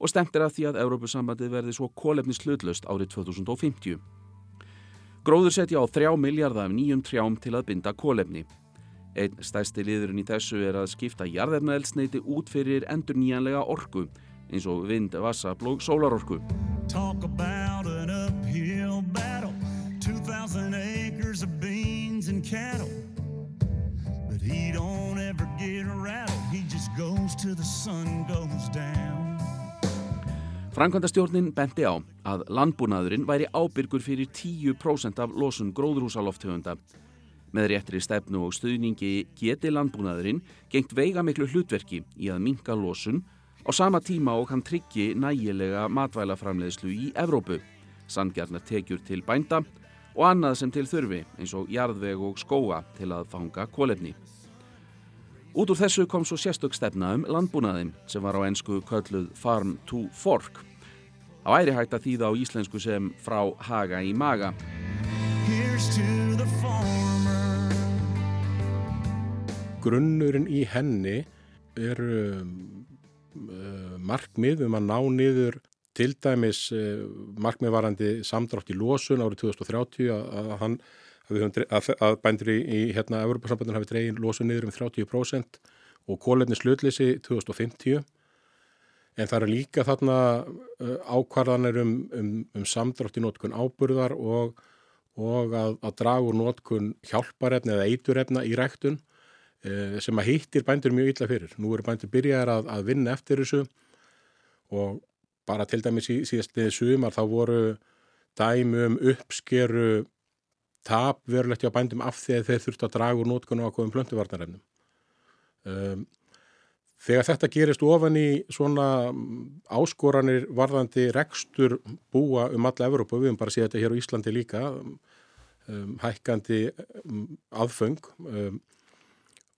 og stemt er að því að Európusambandið verði svo kólefni slutlust árið 2050. Gróður setja á 3 miljardar af nýjum trjám til að binda kólefni. Einn stærsti liðurinn í þessu er að skipta jarðefnaelsneiti út fyrir endur nýjanlega orku eins og vind, vassafl og sólarorku. Battle 2,000 acres of beans and cattle Frankvandastjórnin benti á að landbúnaðurinn væri ábyrgur fyrir 10% af losun gróðrúsaloftegunda. Með réttri stefnu og stuðningi geti landbúnaðurinn gengt veiga miklu hlutverki í að minka losun á sama tíma og hann tryggi nægilega matvælaframleiðslu í Evrópu, sandgjarnar tekjur til bænda og annað sem til þurfi eins og jarðveg og skóa til að fanga kólefni. Út úr þessu kom svo sérstök stefna um landbúnaðin sem var á ennsku kölluð Farm to Fork. Á æri hægt að þýða á íslensku sem frá haga í maga. Grunnurinn í henni er um, uh, markmið um að ná niður til dæmis uh, markmiðvarandi samdrátt í losun árið 2030 að, að, hann, að, að, bændur í, í hérna Evropasambandun hafi dregin losun niður um 30% og kólefni slutleysi 2050 en það eru líka þarna uh, ákvarðanir um, um, um samdrátt í nótkun áburðar og, og að, að draga úr nótkun hjálparefni eða eiturefna í ræktun uh, sem að hittir bændur mjög illa fyrir. Nú eru bændur byrjaðar að, að vinna eftir þessu og bara til dæmis í síðastliðið sumar þá voru dæmi um uppskeru tap verulegt hjá bændum af því að þeir þurftu að draga úr nótkun og ákveðum plöntuvarnarefnum. Um, þegar þetta gerist ofan í svona mm, áskoranir varðandi rekstur búa um alla Evrópu, við höfum bara séð þetta hér á Íslandi líka, um, hækkandi um, aðföng um,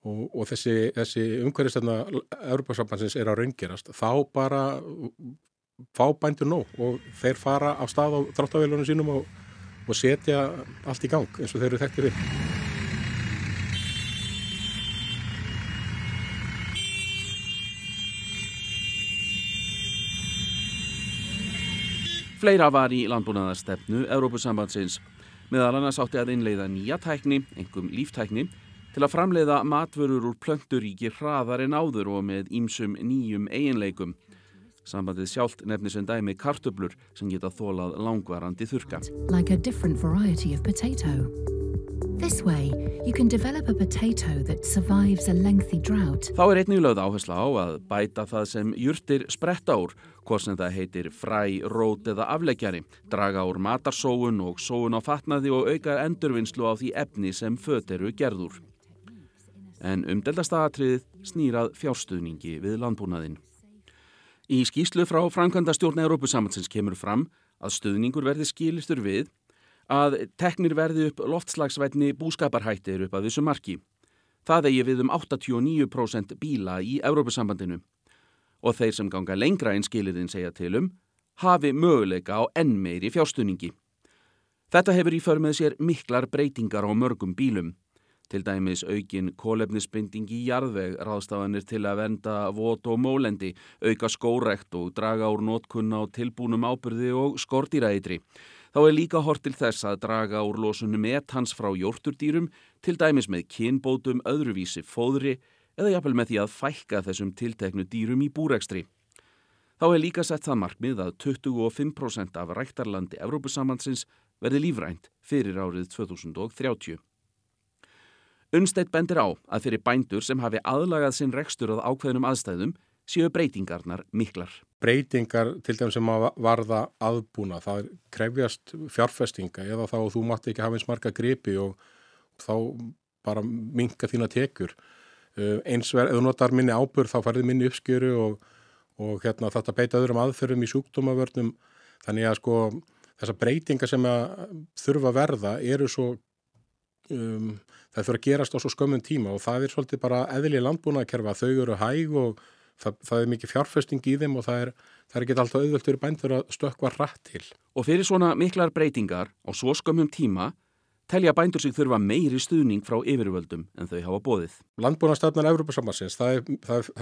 og, og þessi, þessi umhverfistöfna Evrópasambansins er að raungerast, þá bara fá bændur nóg og þeir fara af stað á dráttavélunum sínum og, og setja allt í gang eins og þeir eru þekktir við. Fleira var í landbúnaðarstefnu Európusambandsins. Meðal annars átti að innleiða nýja tækni, engum líftækni, til að framleiða matvörur úr plönturíki hraðar en áður og með ímsum nýjum eiginleikum. Sambandið sjálft nefnir sem dæmi kartöblur sem geta þólað langvarandi þurka. like a different variety of potato. This way, you can develop a potato that survives a lengthy drought. Þá er einnig lögð áhersla á að bæta það sem jurtir spretta úr, hvort sem það heitir fræ, rót eða afleggjari, draga úr matarsóun og sóun á fatnaði og auka endurvinnslu á því efni sem föt eru gerður. En umdeldastaðatriðið snýrað fjárstuðningi við landbúnaðinn. Í skýslu frá Frankvænda stjórn Európusamhansins kemur fram að stuðningur verði skilistur við að teknir verði upp loftslagsvætni búskaparhættir upp að þessu marki. Það eigi við um 89% bíla í Európusambandinu og þeir sem ganga lengra en skilirinn segja til um hafi möguleika á enn meiri fjárstuðningi. Þetta hefur í för með sér miklar breytingar á mörgum bílum. Til dæmis aukin kólefnisbinding í jarðveg, ráðstafanir til að venda vot og mólendi, auka skórekt og draga úr nótkunna á tilbúnum ábyrði og skordýraeitri. Þá er líka hort til þess að draga úr losunum etans frá jórturdýrum, til dæmis með kynbótum, öðruvísi fóðri eða jafnvel með því að fækka þessum tilteknu dýrum í búrekstri. Þá er líka sett það markmið að 25% af ræktarlandi Evrópusambandsins verði lífrænt fyrir árið 2030. Unnsteitt bendir á að fyrir bændur sem hafi aðlagað sinn rekstur að ákveðnum aðstæðum séu breytingarnar miklar. Breytingar til þeim sem að varða aðbúna, það krefjast fjárfestinga eða þá þú mátt ekki hafa eins marga gripi og þá bara minka þína tekur. Eins verð, ef þú notar minni ábyrð þá farið minni uppskjöru og og hérna, þetta beita öðrum aðferðum í sjúkdómavörnum þannig að sko þessar breytingar sem að þurfa að verða eru svo um, það þurfa að gerast á svo skömmun tíma og það er svolítið bara eðli landbúnaðkerfa þau eru hæg og það, það er mikið fjárfesting í þeim og það er, það er ekki alltaf auðvöld fyrir bændur að stökka rætt til. Og fyrir svona miklar breytingar á svo skömmum tíma telja bændur sig þurfa meiri stuðning frá yfirvöldum en þau hafa bóðið. Landbúnastefnar Európa-sambansins, það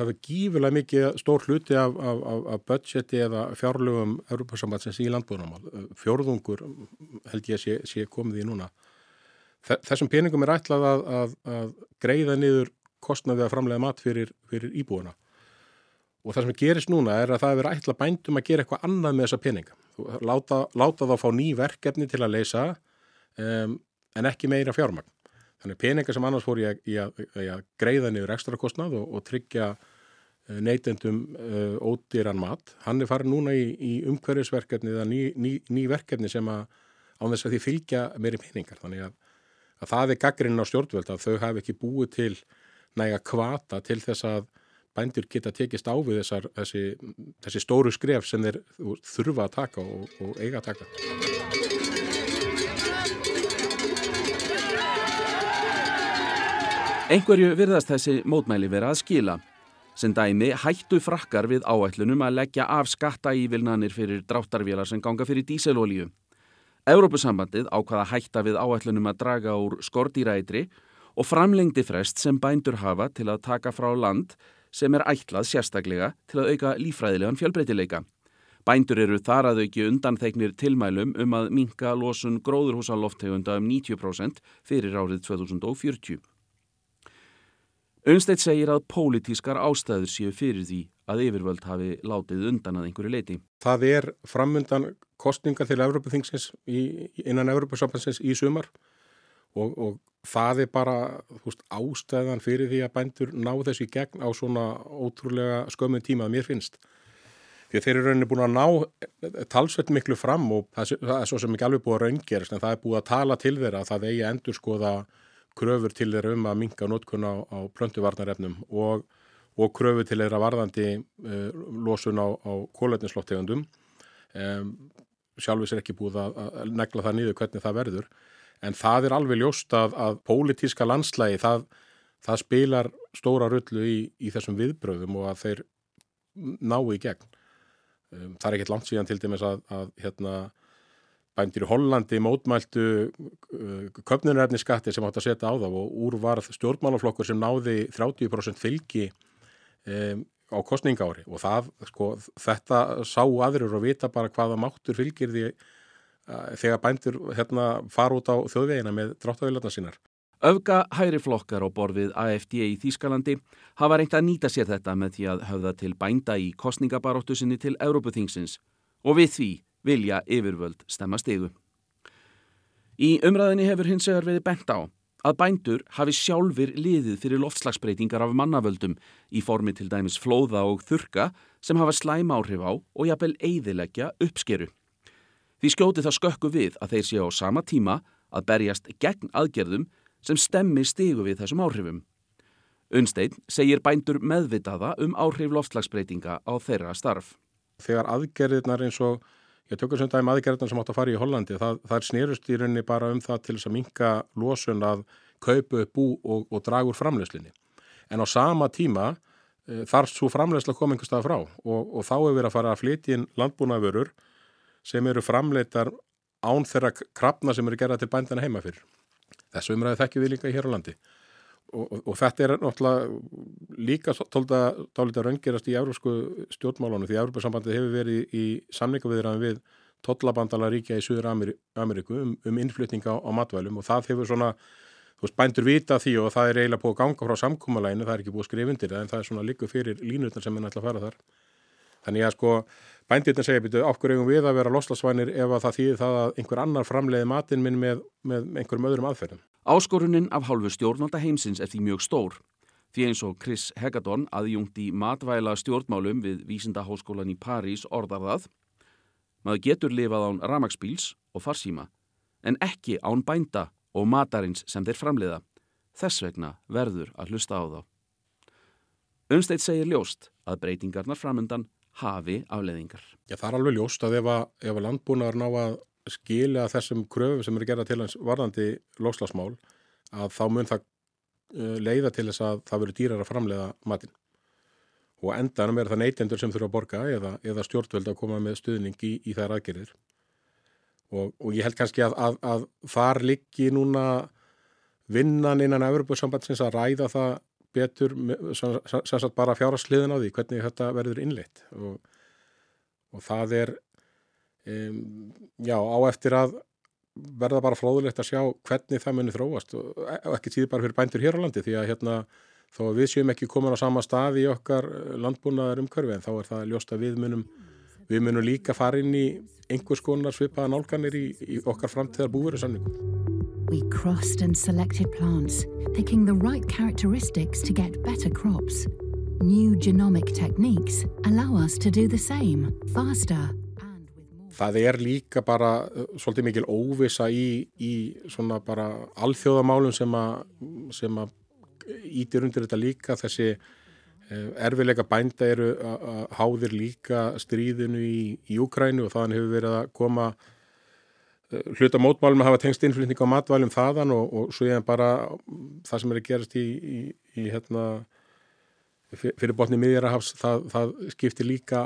er gífilega mikið stór hluti af, af, af, af budgeti eða fjárlögum Európa-sambansins í landbúnamál. Fjórðungur held ég sé, sé komið í núna. Þessum peningum er ætlað að, að greiða niður kostnaði að framlega mat fyrir, fyrir íbúuna. Og það sem gerist núna er að það er verið ætlað bændum að gera eitthvað annað með þessa peninga. Láta, láta þá fá ný verkefni til að leysa um, en ekki meira fjármagn. Þannig peningar sem annars fór í að, að, að greiða niður ekstra kostnað og, og tryggja eh, neytendum uh, ódýran mat. Hann er farin núna í, í umhverfisverkefni eða ný, ný, ný verkefni sem að á þess að því fylgja meiri peningar. Þannig að, að það er gaggrinn á stjórnvöld að þau hafi ekki búið til næga kvata til þess að bændur geta tekist á við þessar, þessi, þessi stóru skref sem þeir þurfa að taka og, og eiga að taka. Einhverju virðast þessi mótmæli vera að skila. Sem dæmi hættu frakkar við áætlunum að leggja af skatta ívilnanir fyrir dráttarvélar sem ganga fyrir díselolíu. Európusambandið ákvaða hætta við áætlunum að draga úr skordýrætri og framlengdi frest sem bændur hafa til að taka frá land sem er ætlað sérstaklega til að auka lífræðilegan fjölbreytileika. Bændur eru þar að auki undanþegnir tilmælum um að minka losun gróðurhúsaloftegunda um 90% fyrir árið 2040. Unnsteitt segir að pólitískar ástæður séu fyrir því að yfirvöld hafi látið undan að einhverju leiti. Það er framundan kostningar til Evropaþingsins innan Evropasambansins í sumar og, og það er bara veist, ástæðan fyrir því að bændur ná þessi gegn á svona ótrúlega skömmun tíma að mér finnst. Því þeir eru rauninni búin að ná talsveit miklu fram og það er svo sem ekki alveg búið að raungerast en það er búið að tala til þeirra að það eigi að endur skoða kröfur til þeirra um að minga notkun á, á plöntuvarnarefnum og, og kröfur til þeirra varðandi uh, losun á, á kólöfnislóttegundum. Um, sjálfis er ekki búið að, negla það nýðu hvernig það verður. En það er alveg ljóst að, að pólitíska landslægi, það, það spilar stóra rullu í, í þessum viðbröðum og að þeir ná í gegn. Um, það er ekkert langt síðan til dæmis að, að hérna, bændir í Hollandi mótmæltu uh, köpnunarefni skatti sem átt að setja á þá og úr varð stjórnmálaflokkur sem náði 30% fylgi um, á kostningári og það, sko, þetta sá aðrir og vita bara hvaða máttur fylgir því uh, þegar bændur hérna fara út á þjóðvegina með dráttavílarna sínar. Öfga hæri flokkar á borfið AFD í Þýskalandi hafa reynt að nýta sér þetta með því að höfða til bænda í kostningabaróttu sinni til Európuþingsins og við því vilja yfirvöld stemma stegu. Í umræðinni hefur hins vegar verið bent á að bændur hafi sjálfur liðið fyrir loftslagsbreytingar af mannavöldum í formi til dæmis flóða og þurka sem hafa slæm áhrif á og jafnvel eiðilegja uppskeru. Því skjóti það skökku við að þeir séu á sama tíma að berjast gegn aðgerðum sem stemmi stegu við þessum áhrifum. Unnstein segir bændur meðvitaða um áhrif loftslagsbreytinga á þeirra starf. Þegar aðgerðirnar eins og Ég tökur sem dæmi aðgerðarna sem átt að fara í Hollandi. Það, það er snerust í rauninni bara um það til þess að minka losun að kaupa upp bú og, og draga úr framlegslinni. En á sama tíma e, þarf svo framlegsla koma einhver stað frá og, og þá er verið að fara að flytja inn landbúnaðvörur sem eru framleitar án þeirra krafna sem eru gerað til bændana heima fyrir. Þessu umræði þekkjum við líka hér á landi. Og, og, og þetta er náttúrulega líka að raungerast í európsku stjórnmálunum því Európa-sambandið hefur verið í, samlingaviðræðan við tollabandala ríkja í Suður Ameríku um, um innflutninga á, á matvælum og það hefur svona þú veist, bændur vita því og það er eiginlega búið að ganga frá samkómalæginu, það er ekki búið að skrifa undir það en það er svona líku fyrir línutnar sem er nættilega að fara þar. Þannig að sko bændirna segja byrju, okkur eigum við að vera loslasvænir ef að það þýðir það að einhver annar framleiði matinn minn með, með einhverjum öðrum aðferðum. Áskorunin af hálfu stjórnvalda heimsins er því mjög stór. Því eins og Chris Heggadon, aðjungt í matvæla stjórnmálum við Vísindaháskólan í París, orðar það. Maður getur lifað án ramagsbíls og farsíma, en ekki án bænda og matarins sem þeir framleiða. Þess vegna verður að hlusta á þá. Unnsteit segir ljóst að breytingarnar framöndan hafi afleðingar. Já, það er alveg ljóst að ef að, ef að landbúnaðar ná að skilja þessum kröfum sem eru gerða til hans varðandi loslasmál að þá mun það uh, leiða til þess að það verður dýrar að framleiða matinn. Og endanum er það neytendur sem þurfa að borga eða, eða stjórnvöld að koma með stuðning í, í þær aðgerðir. Og, og ég held kannski að, að, að þar liggi núna vinnan innan Evropasambandsins að ræða það betur sem sagt bara fjárhastliðin á því hvernig þetta verður innleitt. Og, og það er um, já á eftir að verða bara fróðulegt að sjá hvernig það munir þróast. Og, og ekki síður bara fyrir bændur hér á landi því að hérna þó að við séum ekki komin á sama stað í okkar landbúnaðar umhverfi en þá er það ljóst að við munum við munum líka fara inn í einhvers konar svipaða nálganir í, í okkar framtíðar búverusamningum We crossed and selected plants, picking the right characteristics to get better crops. New genomic techniques allow us to do the same, faster. Það er líka bara uh, svolítið mikil óvisa í, í svona bara alþjóðamálum sem að, ítir undir þetta líka þessi uh, erfiðleika bænda eru að háðir líka stríðinu í, í Úkrænu og þannig hefur verið að koma hluta mótmálum að hafa tengst innflutning á matvælum þaðan og, og svo ég bara það sem er að gerast í, í, í hérna, fyrir botni miðjarahafs, það, það skiptir líka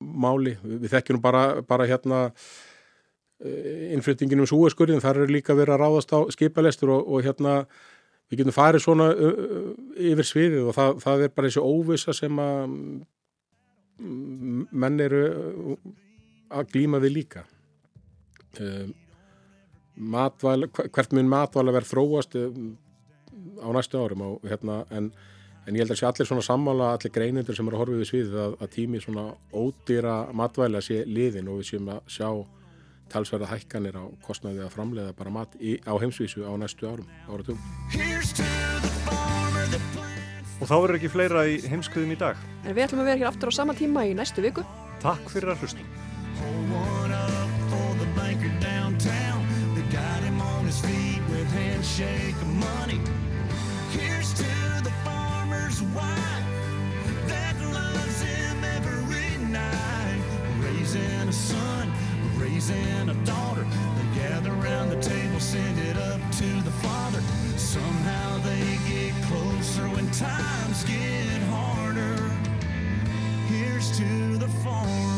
máli. Við þekkjum bara, bara hérna eh, innflutningin um súeskurðin, þar er líka verið að ráðast á skipalestur og, og hérna við getum farið svona yfir sviðið og það, það er bara þessi óvisa sem að menn eru að glýma við líka. Um, matvæl, hvert mun matvæla verð þróast eh, á næstu árum og, hérna, en, en ég held að sé allir svona sammála, allir greinendur sem eru að horfa við sviðið að, að tími svona ódýra matvæla sé liðin og við séum að sjá talsverða hækkanir á kostnaði að framleiða bara mat í, á heimsvísu á næstu árum, áratugum. Og þá verður ekki fleira í heimskuðum í dag. En við ætlum að vera hér aftur á sama tíma í næstu viku. Takk fyrir að hlusta. and a son, raising a daughter. They gather around the table, send it up to the Father. Somehow they get closer when times get harder. Here's to the farm.